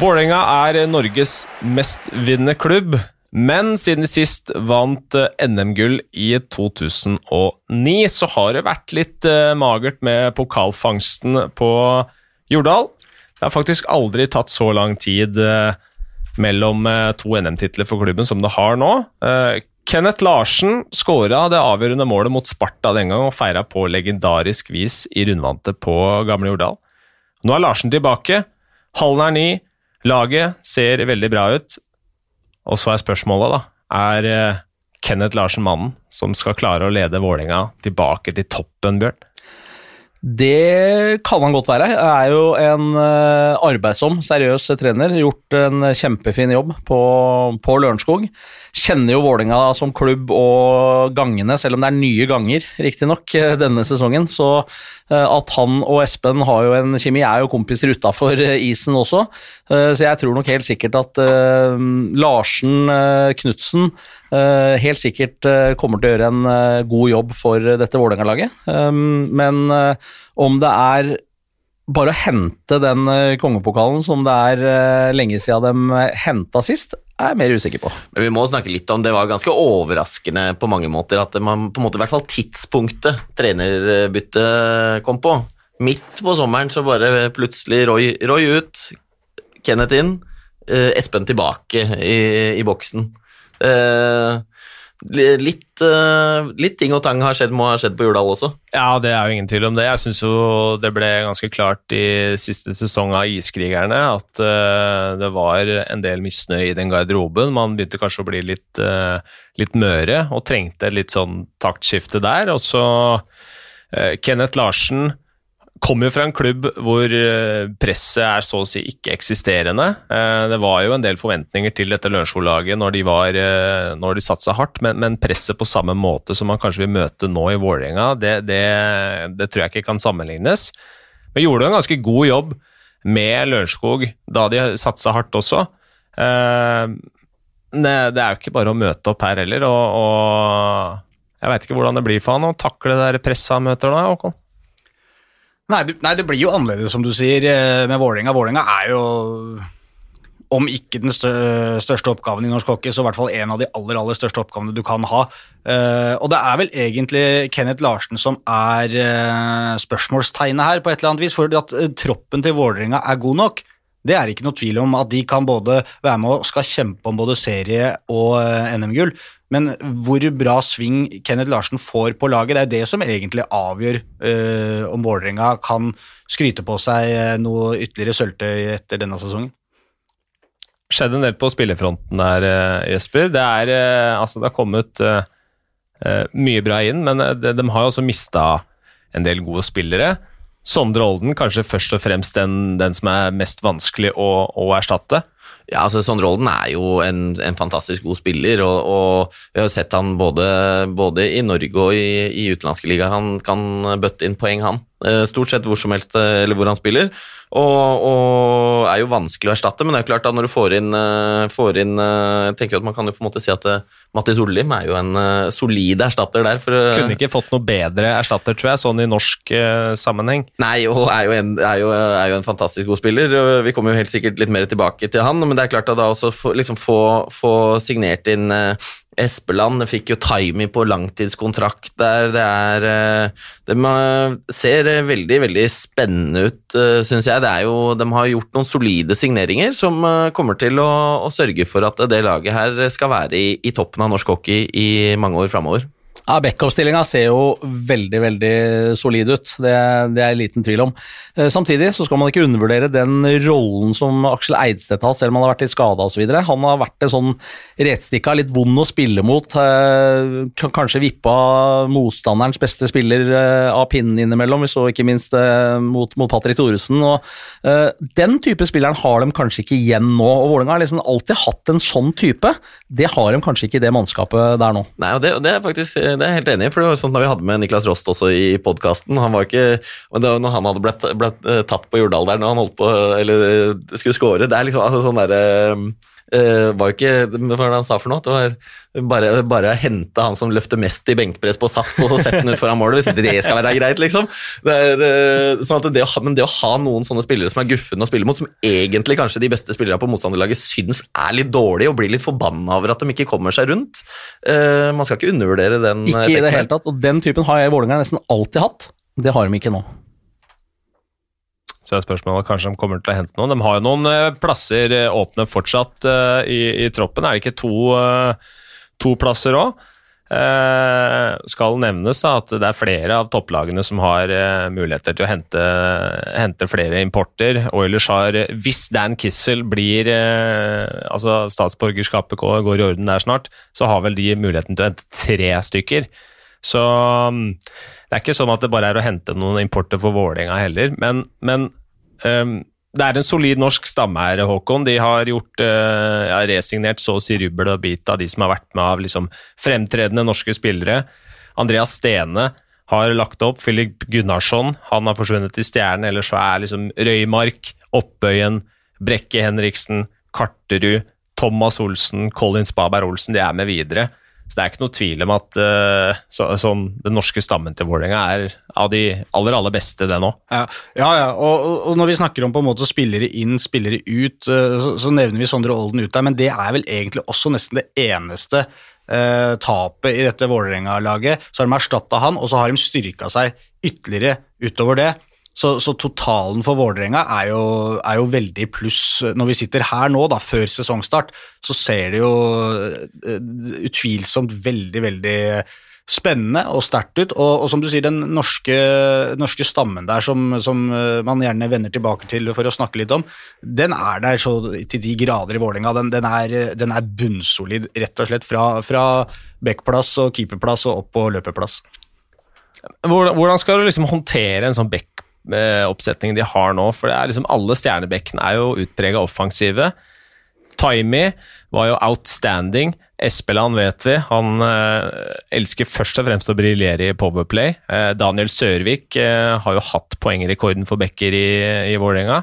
Vålerenga er Norges mestvinnende klubb, men siden sist vant eh, NM-gull i 2009, så har det vært litt eh, magert med pokalfangsten på Jordal. Det har faktisk aldri tatt så lang tid eh, mellom to NM-titler for klubben som det har nå. Kenneth Larsen skåra det avgjørende målet mot Sparta den gang og feira på legendarisk vis i rundvante på Gamle Jordal. Nå er Larsen tilbake. Hallen er ny. Laget ser veldig bra ut. Og så er spørsmålet, da Er uh, Kenneth Larsen mannen som skal klare å lede Vålerenga tilbake til toppen, Bjørn? Det kan han godt være. Jeg er jo en uh, arbeidsom, seriøs trener. Gjort en kjempefin jobb på, på Lørenskog. Kjenner jo Vålinga som klubb og gangene, selv om det er nye ganger, riktignok, eh, denne sesongen. Så uh, at han og Espen har jo en kjemi, er jo kompiser utafor isen også. Så jeg tror nok helt sikkert at Larsen, Knutsen helt sikkert uh, kommer til å gjøre en uh, god jobb for dette Vålerenga-laget. Men om det er bare å hente den kongepokalen som det er lenge siden de henta sist, er jeg mer usikker på. Men Vi må snakke litt om det var ganske overraskende på mange måter at man på en måte i hvert fall tidspunktet trenerbyttet kom på. Midt på sommeren så bare plutselig Roy, Roy ut, Kenneth inn, Espen tilbake i, i boksen. Uh, litt, uh, litt, ting og tang har skjedd, må ha skjedd på Jordal også. Ja, det er jo ingen tvil om det. Jeg syns jo det ble ganske klart i siste sesong av Iskrigerne at uh, det var en del misnøye i den garderoben. Man begynte kanskje å bli litt, litt møre og trengte litt sånn taktskifte der. Og så Kenneth Larsen kommer jo fra en klubb hvor eh, presset er så å si ikke-eksisterende. Eh, det var jo en del forventninger til dette Lørenskog-laget når de, var, eh, når de satsa hardt, men, men, presset på samme måte som man kanskje vil møte nå i Vålerenga, det, det, det, tror jeg ikke kan sammenlignes. Men gjorde en ganske god jobb med Lørenskog da de satsa hardt også. Det er jo ikke bare å møte opp her heller, og, og jeg veit ikke hvordan det blir for han å takle det presset han møter nå, Håkon. Nei, nei, det blir jo annerledes, som du sier, eh, med Vålerenga. Vålerenga er jo, om ikke den største oppgaven i norsk hockey, så i hvert fall en av de aller, aller største oppgavene du kan ha. Eh, og det er vel egentlig Kenneth Larsen som er eh, spørsmålstegnet her, på et eller annet vis, for at troppen til Vålerenga er god nok. Det er ikke noe tvil om at de kan både være med og skal kjempe om både serie og NM-gull, men hvor bra sving Kenneth Larsen får på laget, det er det som egentlig avgjør øh, om Vålerenga kan skryte på seg eh, noe ytterligere sølvtøy etter denne sesongen. Skjedde en del på spillefronten der, eh, Jesper. Det, er, altså, det har kommet uh, mye bra inn, men de, de har jo også mista en del gode spillere. Sondre Olden kanskje først og fremst den, den som er mest vanskelig å, å erstatte. Ja, altså Sondre Olden er jo en, en, fantastisk god spiller, og, og, vi har jo sett han både, både i Norge og i, i utenlandske liga. Han kan bøtte inn poeng, han. Eh, stort sett hvor som helst, eh, eller hvor han spiller. Og, og, er jo vanskelig å erstatte, men det er klart da når du får inn, eh, får inn Jeg tenker at Man kan jo på en måte si at Mattis Ollim er jo en solid erstatter der. For, Kunne ikke fått noe bedre erstatter, tror jeg, sånn i norsk sammenheng. Nei, og er jo, en, er, jo, er jo, en, fantastisk god spiller. Vi kommer jo helt sikkert litt mer tilbake til han, men det er klart at da også få, liksom få, få signert inn Espeland fikk jo timing på langtidskontrakt der. Det er De ser veldig, veldig spennende ut, eh, syns jeg. Det er jo, de har gjort noen solide signeringer som eh, kommer til å, å sørge for at det laget her skal være i, i toppen av norsk hockey i mange år framover. Ja, Backup-stillinga ser jo veldig veldig solid ut, det, det er liten tvil om. Eh, samtidig så skal man ikke undervurdere den rollen som Aksel Eidstedt har selv om han har vært litt skada osv. Han har vært en sånn retstikka, litt vond å spille mot. Eh, kanskje vippa motstanderens beste spiller eh, av pinnen innimellom, vi så ikke minst mot, mot Patrick Thoresen. Den type spilleren har de kanskje ikke igjen nå, og Vålerenga har liksom alltid hatt en sånn type. Det har de kanskje ikke i det mannskapet der nå. Nei, og det, det er faktisk det er jeg helt enig i. for det var sånn da Vi hadde med Niklas Rost også i podkasten. Når han hadde blitt, eh, tatt på Jordal der når han holdt på, eller eh, skulle score Det er liksom altså, sånn derre Uh, var jo ikke Hva var det han sa for noe? Det var bare, bare hente han som løfter mest i benkpress på sats, og så sette han ut foran målet, hvis det skal være greit, liksom. Det er, uh, sånn det å, men det å ha noen sånne spillere som er guffende å spille mot, som egentlig kanskje de beste spillerne på motstanderlaget syns er litt dårlige, og blir litt forbanna over at de ikke kommer seg rundt uh, Man skal ikke undervurdere den. Ikke i det hele tatt, og den typen har jeg i Vålerenga nesten alltid hatt. Det har de ikke nå. Så er spørsmålet kanskje de kommer til å hente noen. De har jo noen uh, plasser uh, åpne fortsatt uh, i, i, troppen. Er det ikke to, to plasser òg? skal nevnes at det er flere av topplagene som har muligheter til å hente, hente flere importer. Oilers har, hvis Dan Kissel blir Altså statsborgerskapet går, i orden der snart, så har vel de muligheten til å hente tre stykker. Så um, det er ikke sånn at det bare er å hente noen importer for Vålerenga heller, men, men um, det er en solid norsk stamme her, Håkon. De har gjort, uh, ja, resignert så å si rubbel og bit av de som har vært med av liksom, fremtredende norske spillere. Andreas Stene har lagt opp. Filip Gunnarsson han har forsvunnet til Stjernen. Ellers så er liksom Røymark, Oppøyen, Brekke Henriksen, Karterud, Thomas Olsen, Colin Spaberg Olsen, de er med videre. Så det er ikke noe tvil om at uh, så, sånn, den norske stammen til Vålerenga er av de aller aller beste, det nå. Ja, ja. ja. Og, og, når vi snakker om på en måte spillere inn, spillere ut, uh, så, så, nevner vi Sondre Olden ut der, men det er vel egentlig også nesten det eneste eh, tapet i dette Vålerenga-laget. Så har de erstatta han, og så har de styrka seg ytterligere utover det. Så, så, totalen for Vålerenga er, er, jo veldig pluss. Når vi sitter her nå, da, før sesongstart, så ser det jo uh, utvilsomt veldig, veldig spennende og sterkt ut. Og, og, som du sier, den norske, norske stammen der som, som, uh, man gjerne vender tilbake til for å snakke litt om, den er der så til de grader i Vålerenga. Den, den, den, er bunnsolid, rett og slett, fra, fra backplass og keeperplass og opp på løpeplass. Hvordan skal du liksom håndtere en sånn back-oppsetning de har nå. For liksom alle stjernebekkene er jo utprega offensive. Taimi var jo outstanding. Espeland vet vi, han eh, elsker først og fremst å briljere i Powerplay. Eh, Daniel Sørvik eh, har jo hatt poengrekorden for bekker i, i Vålerenga.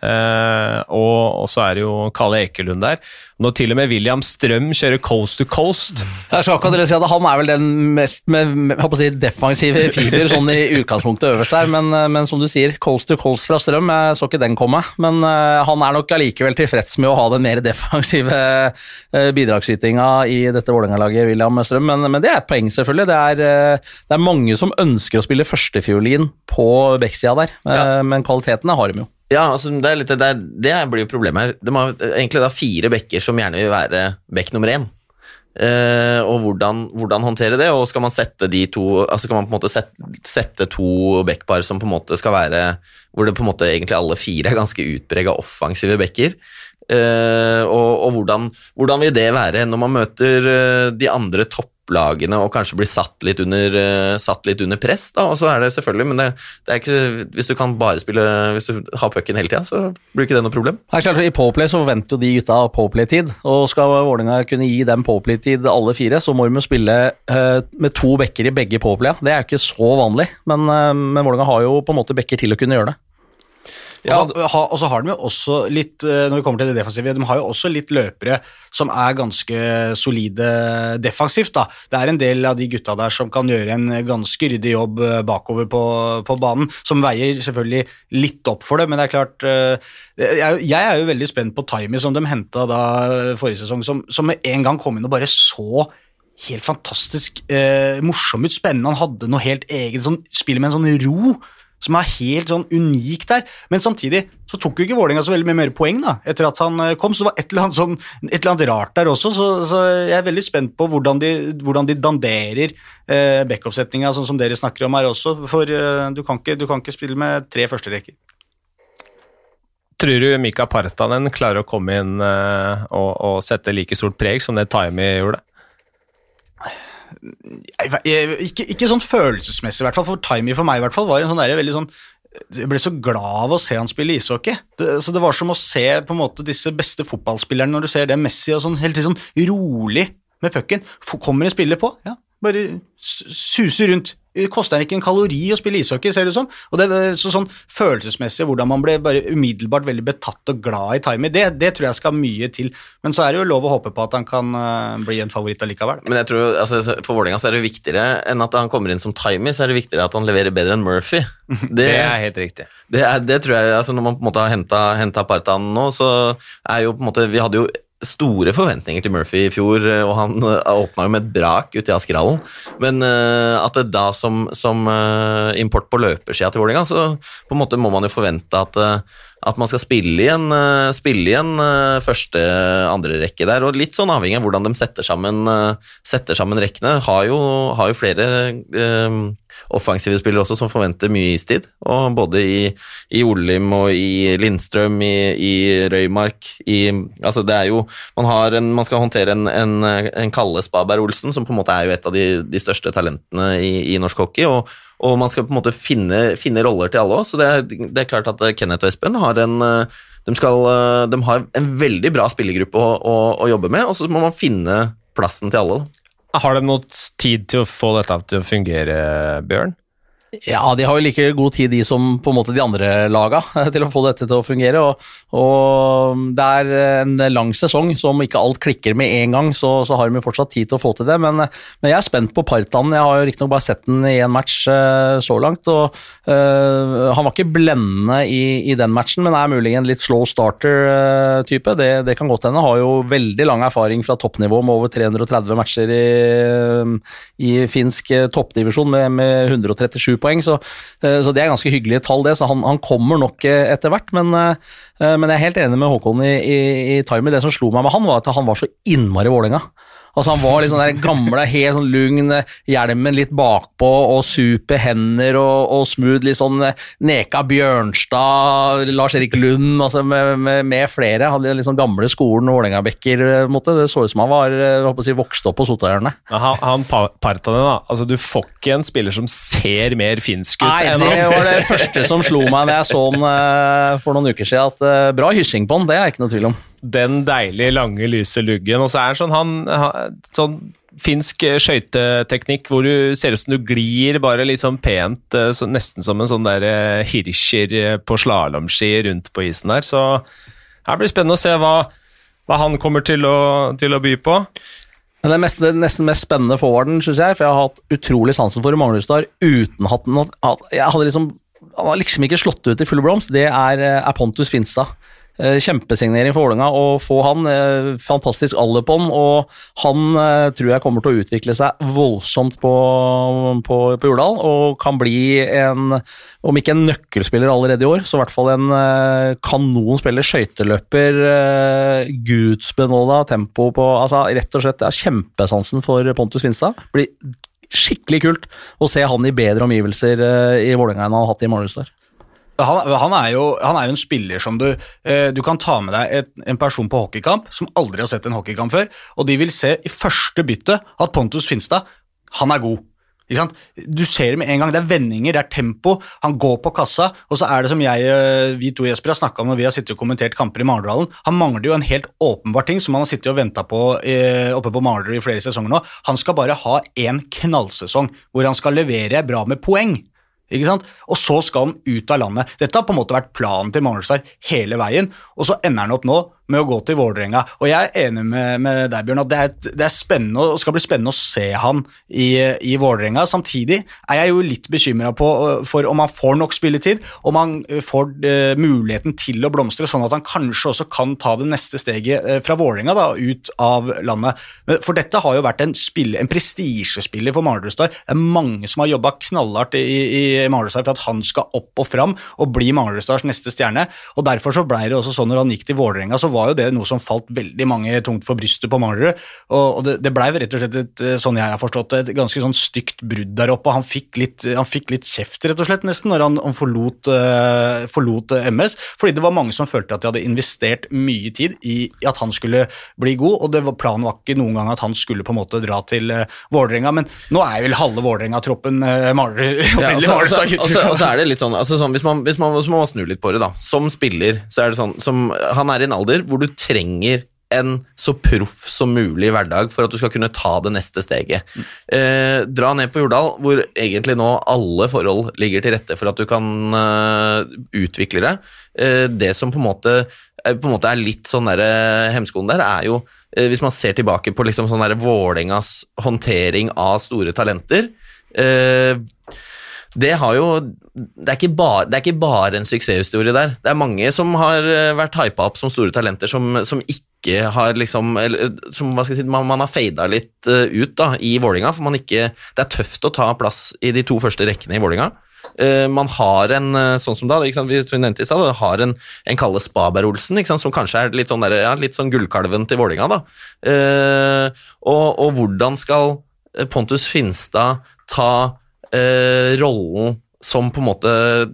Eh, og, og, så er det jo Kalle Ekelund der. Når til og med William Strøm kjører coast to coast Jeg skal akkurat si at Han er vel den mest med, med si, defensive fiber sånn i utgangspunktet øverst der, men, men, som du sier, coast to coast fra Strøm, jeg så ikke den komme. Men uh, han er nok allikevel tilfreds med å ha den mer defensive uh, bidragsytinga i dette Vålerenga-laget, William Strøm, men, men, det er et poeng, selvfølgelig. Det er, uh, det er mange som ønsker å spille førstefiolin på backsida der, ja. men kvalitetene har de jo. Ja, altså det, litt, det, det, blir jo problemet her. De har egentlig da fire bekker som gjerne vil være bekk nummer én. Uh, og hvordan, hvordan, håndtere det, og skal man sette de to altså Skal man på en måte sette, sette to backpar som på en måte skal være Hvor det på en måte egentlig alle fire er ganske utprega offensive backer. Uh, og, og hvordan, hvordan, vil det være når man møter uh, de andre topp topplagene og kanskje blir satt litt under, uh, satt litt under press. Da. Og så er det selvfølgelig, men det, det, er ikke, hvis du kan bare spille Hvis du har pucken hele tida, så blir ikke det noe problem. I Powerplay så forventer jo de gutta Powerplay-tid, og skal Vålerenga kunne gi dem Powerplay-tid alle fire, så må de spille uh, med to bekker i begge Powerplay. Det er jo ikke så vanlig, men, uh, Vålerenga har jo på en måte bekker til å kunne gjøre det. Ja, og så har de jo også litt eh, når vi kommer til det defensive, de har jo også litt løpere som er ganske solide defensivt. da. Det er en del av de gutta der som kan gjøre en ganske ryddig jobb eh, bakover på, på banen, som veier selvfølgelig litt opp for det, men det er klart eh, Jeg, er jo veldig spent på Timey, som de henta da forrige sesong, som, som med en gang kom inn og bare så helt fantastisk eh, morsom ut, spennende. Han hadde noe helt eget, sånn, spiller med en sånn ro som er helt sånn unik der. Men samtidig så tok jo ikke Vålerenga så veldig mye mer poeng da, etter at han eh, kom, så det var et eller annet, sånn, et eller annet rart der også. Så, så, jeg er veldig spent på hvordan de, hvordan de danderer eh, backup-setninga, sånn som dere snakker om her også. For eh, du, kan ikke, du kan ikke spille med tre førsterekker. Tror du Mika Partanen klarer å komme inn eh, og, og, sette like stort preg som det Taimi gjorde? Ikke, ikke, sånn følelsesmessig, i hvert fall. For Timey for meg i hvert fall var en sånn der, veldig sånn jeg ble så glad av å se han spille ishockey. Det, så det var som å se på en måte disse beste fotballspillerne når du ser det Messi og sånn, helt sånn rolig med pucken. Kommer en spiller på, ja, bare suser rundt. Det koster han ikke en kalori å spille ishockey, ser det ut som. Og det, så sånn Følelsesmessig, hvordan man ble bare umiddelbart veldig betatt og glad i Taimi, det, det tror jeg skal mye til. Men så er det jo lov å håpe på at han kan uh, bli en favoritt allikevel. Men jeg tror, altså, For Vålerenga så er det viktigere enn at han kommer inn som Timey, så er det viktigere at han leverer bedre enn Murphy. Det, det er helt riktig. Det, er, det, tror jeg, altså Når man på en måte har henta Partan nå, så er jo på en måte Vi hadde jo store forventninger til Murphy i fjor, eh, og han eh, åpna jo med et brak ute i Askerhallen. Men uh, at det da som, som import på løpersida til Vålerenga, så på en måte må man jo forvente at, at man skal spille i en, spille i en første, andre rekke der. Og litt sånn avhengig av hvordan de setter sammen, setter sammen rekkene. Har jo, har jo flere offensive spillere også som forventer mye istid. Og både i, i Olim og i Lindstrøm, i, i Røymark i, Altså, det er jo Man, en, man skal håndtere en, en, en Kalle Spaberg-Olsen, som på en måte er jo et av de, de største talentene i, i norsk hockey. og og man skal på en måte finne, finne roller til alle òg, så det er, det er, klart at Kenneth og Espen har en de, skal, de har en veldig bra spillergruppe å, å, å, jobbe med, og så må man finne plassen til alle. Har de noe tid til å få dette til å fungere, Bjørn? Ja, de har jo like god tid, de som på en måte de andre laga, til å få dette til å fungere. Og, og det er en lang sesong, så om ikke alt klikker med en gang, så, så har de jo fortsatt tid til å få til det. Men, men jeg er spent på Partan. Jeg har jo riktignok bare sett den i én match uh, så langt. og øh, Han var ikke blendende i, i, den matchen, men er mulig en litt slow starter-type. Uh, det, det, kan godt hende. Har jo veldig lang erfaring fra toppnivå med over 330 matcher i, i finsk toppdivisjon med, med 137 poeng, så, eh, så, det er ganske hyggelige tall, det. Så han, han kommer nok eh, etter hvert. Men, eh, men, jeg er helt enig med Håkon i, i, i Timer. Det som slo meg med han, var at han var så innmari Vålerenga. Altså Han var litt sånn der gamle, helt sånn lugn, hjelmen litt bakpå og super hender og, og smooth. Litt sånn eh, Neka Bjørnstad, Lars-Erik Lund altså med, med, med, flere. Hadde litt sånn gamle skolen Vålerenga-bekker. Det så ut som han var eh, si, vokst opp på Sotahjørnet. Han, han Partanen, da. Altså, du får ikke en spiller som ser mer finsk ut Nei, enn han. Det var det første som slo meg da jeg så han for noen uker siden. At, bra hyssing på han, det er ikke noe tvil om den deilige, lange, lyse luggen. Og så er sånn, han, sånn finsk skøyteteknikk hvor du ser ut som du glir bare liksom pent, eh, så, nesten som en sånn der eh, hirscher eh, på slalåmski rundt på isen der. Så her blir det spennende å se hva, hva han kommer til å, til å by på. Men det, mest, det nesten mest spennende forwarden, syns jeg, for jeg har hatt utrolig sansen for Manglerudstad uten hatt den Jeg hadde liksom Han har liksom ikke slått ut i full blomst. Det er, er Pontus Finstad. Eh, kjempesignering for Vålerenga å få han. Eh, fantastisk alder på han, og han eh, tror jeg kommer til å utvikle seg voldsomt på, på, på Jordal, og kan bli en, om ikke en nøkkelspiller allerede i år, så i hvert fall en kanonspiller, skøyteløper, gudsbenåda tempo på altså Rett og slett, jeg har kjempesansen for Pontus Finstad. Blir skikkelig kult å se han i bedre omgivelser i Vålerenga enn han har hatt i Marnardstad. Han, han, er jo, han, er jo, en spiller som du eh, Du kan ta med deg et, en person på hockeykamp som aldri har sett en hockeykamp før, og de vil se i første bytte at Pontus Finstad han er god. Du ser det med en gang. Det er vendinger, det er tempo. Han går på kassa, og så er det som jeg, eh, vi to Jesper, har snakka om når vi har sittet og kommentert kamper i Marendalen. Han mangler jo en helt åpenbar ting som han har sittet og venta på eh, oppe på Marendal i flere sesonger nå. Han skal bare ha én knallsesong hvor han skal levere bra med poeng. Ikke sant? Og så skal han ut av landet. Dette har på en måte vært planen til Manglerstad hele veien, og så ender han opp nå med å gå til Vålerenga. Og jeg er enig med, med deg, Bjørn, at det er, det er, spennende og skal bli spennende å se han i, i Vålerenga. Samtidig er jeg jo litt bekymra for om han får nok spilletid, om han får uh, muligheten til å blomstre, sånn at han kanskje også kan ta det neste steget uh, fra Vålerenga ut av landet. For dette har jo vært en, spille, en prestisjespiller for Manglerudstad. Det er mange som har jobba knallhardt i, i, i Manglerudstad for at han skal opp og fram og bli Manglerudstads neste stjerne. og Derfor så ble det også sånn når han gikk til Vålerenga, så var var jo det noe som falt veldig mange tungt for brystet på Manglerud. Og, det, det blei rett og slett et, eh, sånn jeg har forstått et ganske sånn stygt brudd der oppe. Han fikk litt, han fikk litt kjeft, rett og slett, nesten, når han, han forlot, uh, forlot, eh, MS. Fordi det var mange som følte at de hadde investert mye tid i, at han skulle bli god, og var, planen var ikke noen gang at han skulle på en måte dra til uh, Vålerenga. Men nå er vel halve Vålerenga-troppen uh, Manglerud. Ja, og så er det litt sånn, altså sånn hvis, man, hvis, man, hvis man snur litt på det, da. Som spiller så er det sånn som, Han er i en alder hvor du trenger en så proff som mulig hverdag for at du skal kunne ta det neste steget. Eh, dra ned på Jordal, hvor egentlig nå alle forhold ligger til rette for at du kan eh, utvikle det. Eh, det som på en måte, eh, på en måte er litt sånn der, eh, hemskoen der, er jo eh, hvis man ser tilbake på liksom sånn der Vålerengas håndtering av store talenter. Eh, det har jo det er, ikke bare, er ikke bare en suksesshistorie der. Det er mange som har eh, vært hypa opp som store talenter, som, som ikke har liksom eller, som, hva skal jeg si, man, man har fada litt uh, ut da, i Vålinga, for man ikke Det er tøft å ta plass i de to første rekkene i Vålinga. Uh, man har en, sånn som da, vi nevnte i stad, har en, en Kalle Spaberg-Olsen, som kanskje er litt sånn, der, ja, litt sånn gullkalven til Vålinga. da. Og, og, hvordan skal Pontus Finstad ta rollen som på en måte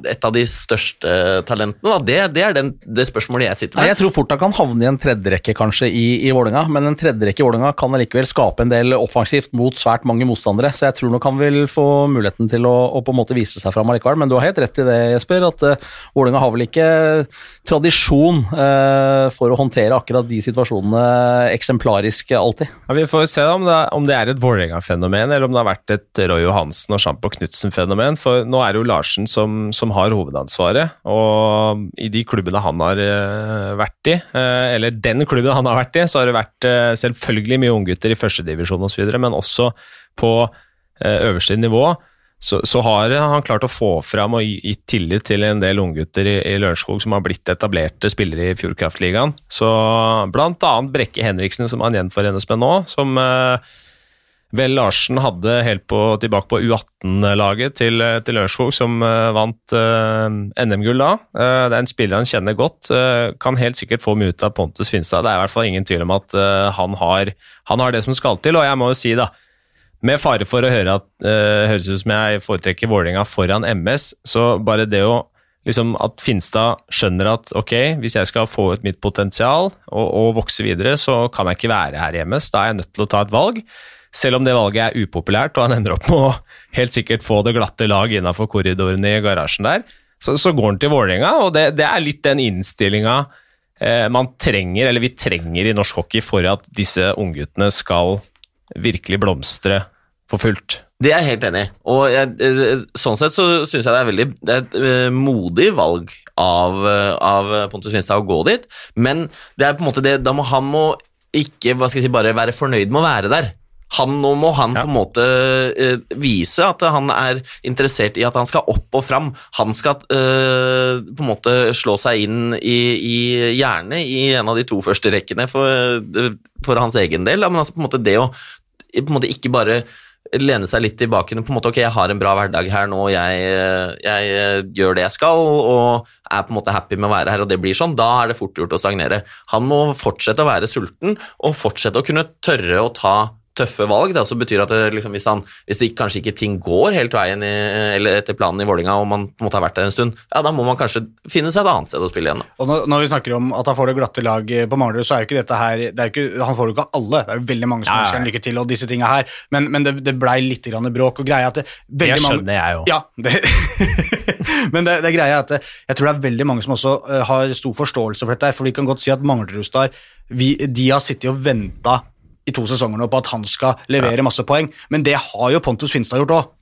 et av de største talentene? Da. Det, det er den, det spørsmålet jeg sitter med. Nei, jeg tror fort han kan havne i en tredjerekke kanskje i, i Vålinga, men en tredjerekke i Vålinga kan allikevel skape en del offensivt mot svært mange motstandere, så jeg tror nok han vil få muligheten til å, å på en måte vise seg fram allikevel. Men du har helt rett i det, Jesper, at uh, Vålinga har vel ikke tradisjon uh, for å håndtere akkurat de situasjonene eksemplarisk alltid. Ja, vi får se om det, om det er et Vålerenga-fenomen, eller om det har vært et Roy Johansen og Sjampo Knutsen-fenomen. For nå er jo Larsen som, som, har hovedansvaret. Og i de klubbene han har uh, vært i, uh, eller den klubben han har vært i, så har det vært uh, selvfølgelig mye unggutter i førstedivisjon osv., men også på øverste nivå. Så, så, har han klart å få fram og gitt tillit til en del unggutter i, i Lørenskog som har blitt etablerte spillere i Fjordkraftligaen. Så blant annet Brekke Henriksen, som han gjenforenes med nå, som Vel Larsen hadde helt på, tilbake på U18-laget til, til Lørenskog, som uh, vant uh, NM-gull da. Uh, det er en spiller han kjenner godt. kan helt sikkert få mye ut av Pontus Finstad. Det er i hvert fall ingen tvil om at han har, han, har, det som skal til. Og jeg må jo si, da, med fare for å høre at høres ut som jeg foretrekker Vålerenga foran MS, så bare det å liksom at Finstad skjønner at ok, hvis jeg skal få ut mitt potensial og, og vokse videre, så kan jeg ikke være her i MS. Da er jeg nødt til å ta et valg. Selv om det valget er upopulært, og han ender opp med å helt sikkert få det glatte lag innafor korridorene i garasjen der, så, så går han til Vålerenga, og det, det, er litt den innstillinga eh, man trenger, eller vi trenger i norsk hockey for at disse ungguttene skal virkelig blomstre for fullt. Det er jeg helt enig i. Og jeg, eh, sånn sett så syns jeg det er veldig det er et uh, modig valg av, av Pontus Finstad å gå dit, men det er på en måte det, da må han må ikke hva skal jeg si, bare være fornøyd med å være der. Han, nå må han ja. på en måte uh, vise at han er interessert i at han skal opp og fram. Han skal uh, på en måte slå seg inn i, i gjerne i en av de to første rekkene for, for hans egen del. Men altså på en måte det å på en måte ikke bare lene seg litt tilbake på en måte, ok, jeg har en bra hverdag her nå, jeg, jeg, gjør det jeg skal og er på en måte happy med å være her, og det blir sånn, da er det fort gjort å stagnere. Han må fortsette å være sulten og fortsette å kunne tørre å ta tøffe valg, da, så betyr at det, liksom, hvis, han, hvis det kanskje ikke ting går helt veien i, eller etter planen i Vålinga, og man på en måte har vært der en stund, ja, da må man kanskje finne seg et annet sted å spille igjen. Da. Og når, når, vi snakker om at han får det glatte lag på Manglerud, så er jo ikke dette her det ikke, Han får jo ikke alle, det er jo veldig mange som ønsker ja, ja. lykke til, og disse tinga her, men, men det, det blei litt grann bråk og greia at det, veldig Det skjønner jeg jo. Ja, det, men det, det greia at jeg tror det er veldig mange som også uh, har stor forståelse for dette, for vi kan godt si at Manglerud-Star de har sittet og venta i to sesonger nå på at han skal levere masse poeng, men det har jo Pontus Finstad gjort òg.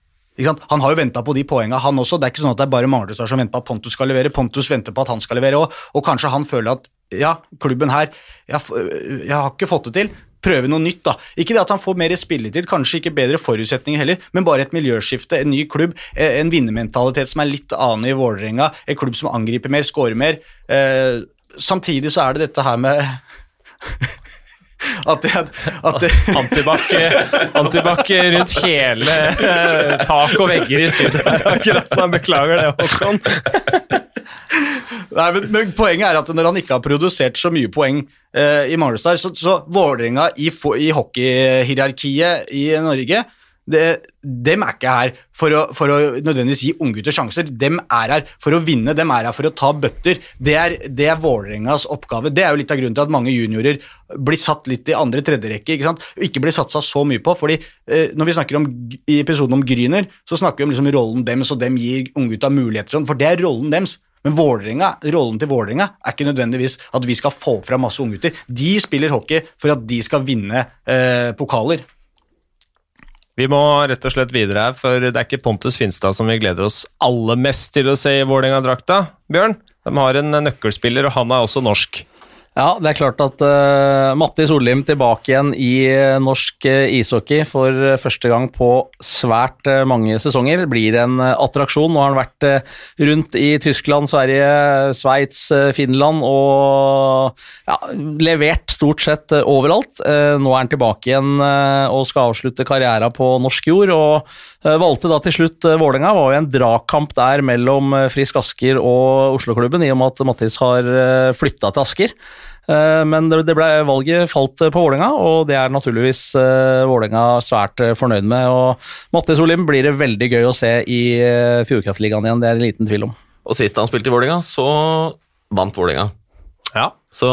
Han har jo venta på de poengene, han også. Det er ikke sånn at det er bare Manglerudstad som venter på at Pontus skal levere. Pontus venter på at han skal levere òg, og kanskje han føler at ja, klubben her jeg, jeg, har ikke fått det til. Prøve noe nytt, da. Ikke det at han får mer spilletid, kanskje ikke bedre forutsetninger heller, men bare et miljøskifte, en ny klubb, eh, en vinnermentalitet som er litt annen i Vålerenga, en klubb som angriper mer, scorer mer. Eh, samtidig så er det dette her med At det, at det Antibac rundt hele uh, tak og vegger i studioet. Beklager det, Håkon. Nei, men, men, Poenget er at når han ikke har produsert så mye poeng eh, i Manglerstad, så, så Vålerenga i, i hockeyhierarkiet i Norge dem er ikke her for å, for å nødvendigvis gi unggutter sjanser. Dem er her for å vinne, dem er her for å ta bøtter. Det er, det er Vålerengas oppgave. Det er jo litt av grunnen til at mange juniorer blir satt litt i andre tredjerekke. Ikke sant? ikke blir satsa så mye på. fordi eh, Når vi snakker om, i episoden om Gryner, så snakker vi om liksom rollen deres, og dem gir unggutta muligheter, sånn, for det er rollen dems. Men Vålerenga, rollen til Vålerenga er ikke nødvendigvis at vi skal få fram masse unggutter. De spiller hockey for at de skal vinne eh, pokaler. Vi må rett og slett videre her, for det er ikke Pontus Finstad som vi gleder oss aller mest til å se i Vålerenga-drakta, Bjørn. De har en nøkkelspiller, og han er også norsk. Ja, det er klart at uh, Matti Sollim tilbake igjen i uh, norsk uh, ishockey for første gang på svært mange sesonger. Blir en attraksjon. Nå har han vært rundt i Tyskland, Sverige, Sveits, Finland og ja, levert stort sett overalt. nå er han tilbake igjen og skal avslutte karrieren på norsk jord. og Valgte da til slutt Vålerenga. Var jo en dragkamp der mellom Frisk Asker og Oslo-klubben, i og med at Mattis har flytta til Asker. Eh, men det ble, valget falt på Vålerenga, og det er naturligvis uh, Vålerenga svært fornøyd med. og Mattis Olim blir det veldig gøy å se i Fjordkraftligaen igjen, det er det liten tvil om. Og sist han spilte i Vålerenga, så vant Vålerenga. Ja. Så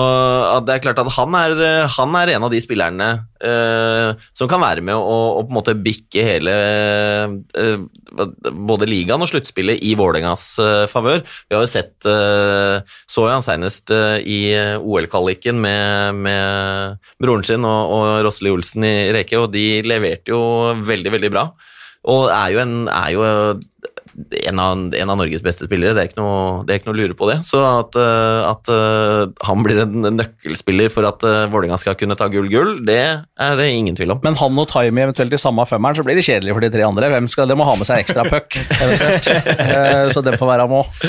det er klart at han er, han er en av de spillerne uh, som kan være med å, å, på en måte bikke hele uh, både ligaen og sluttspillet i Vålerengas uh, favør. Vi har jo sett Så jo han senest i OL-kvaliken med, med, broren sin og, og Rosli Olsen i Reke, og de leverte jo veldig, veldig bra. Og er jo, en, er jo en av, en av, Norges beste spillere. Det er ikke noe, det er ikke noe å lure på det. Så at, eh, at uh, han blir en nøkkelspiller for at uh, Vålerenga skal kunne ta gull-gull, det er det ingen tvil om. Men han og Taimi eventuelt i samme femmeren, så blir det kjedelig for de tre andre. Hvem skal, De må ha med seg ekstra puck, så den får være med òg.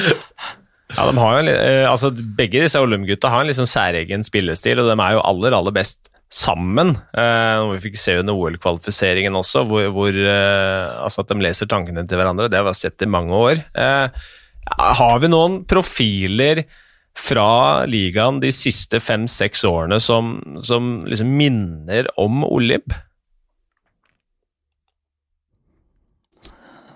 Ja, de har jo, altså Begge disse Olum-gutta har en liksom særegen spillestil, og de er jo aller, aller best sammen. Eh, vi fikk se under OL-kvalifiseringen også, hvor, hvor eh, altså at de leser tankene til hverandre. Det har vi sett i mange år. Eh, har vi noen profiler fra ligaen de siste fem-seks årene som, som liksom minner om Olib?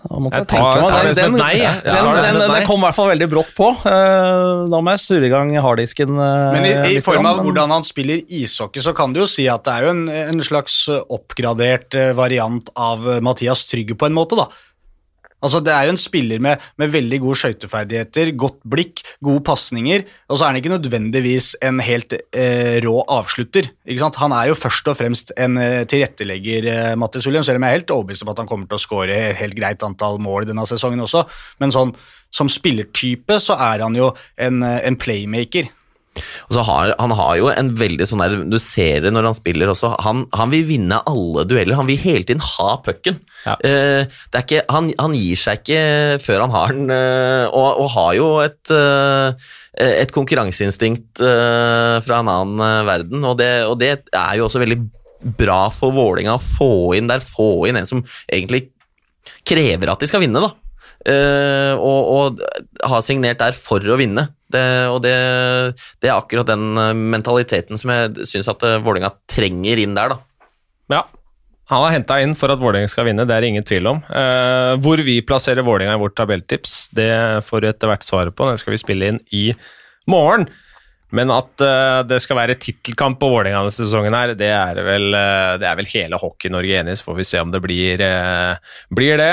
Jeg, nei, ja, den, den, den, kom i hvert fall veldig brått på. Uh, da må jeg surre i gang harddisken. Uh, Men i, i form av hvordan han spiller ishockey, så kan du jo si at det er jo en, en slags oppgradert uh, variant av Mathias Trygge på en måte, da. Altså, det er jo en spiller med, med veldig gode skøyteferdigheter, godt blikk, gode pasninger, og så er han ikke nødvendigvis en helt eh, rå avslutter. ikke sant? Han er jo først og fremst en eh, tilrettelegger, eh, Mattis William, selv om jeg er helt overbevist om at han kommer til å skåre helt greit antall mål denne sesongen også, men sånn som spillertype så er han jo en, eh, en playmaker. Og så har, Han har jo en veldig sånn der Du ser det når han spiller også. Han, han vil vinne alle dueller. Han vil hele tiden ha pucken. Ja. Uh, han, han, gir seg ikke før han har den, uh, og, og, har jo et, uh, et konkurranseinstinkt fra en annen verden. Og det, og det, er jo også veldig bra for Vålinga å få inn der, få inn en som egentlig krever at de skal vinne, da. og, og har signert der for å vinne. Det, og det, det, er akkurat den eh, mentaliteten som jeg syns at eh, Vålerenga trenger inn der, da. Ja, han har henta inn for at Vålerenga skal vinne, det er det ingen tvil om. Eh, hvor vi plasserer Vålerenga i vårt tabelltips, det får du etter hvert svaret på. Det skal vi spille inn i morgen. Men at uh, det skal være tittelkamp på Vålerenga denne sesongen, her, det er vel, uh, det er vel hele Hockey-Norge enig i. Så får vi se om det blir, blir det.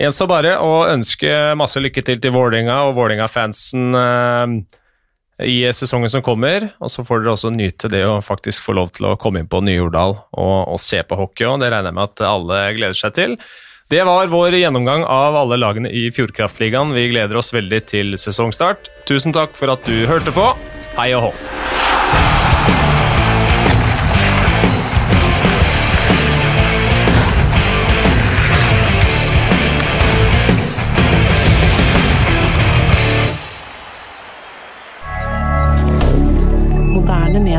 Gjenstår bare å ønske masse lykke til til Vålerenga og Vålerenga-fansen uh, i sesongen som kommer. Og så får dere også nyte det å faktisk få lov til å komme inn på Ny-Jordal og, og, se på hockey og Det regner jeg med at alle gleder seg til. Det var vår gjennomgang av alle lagene i Fjordkraftligaen. Vi gleder oss veldig til sesongstart. Tusen takk for at du hørte på. Hei og hå!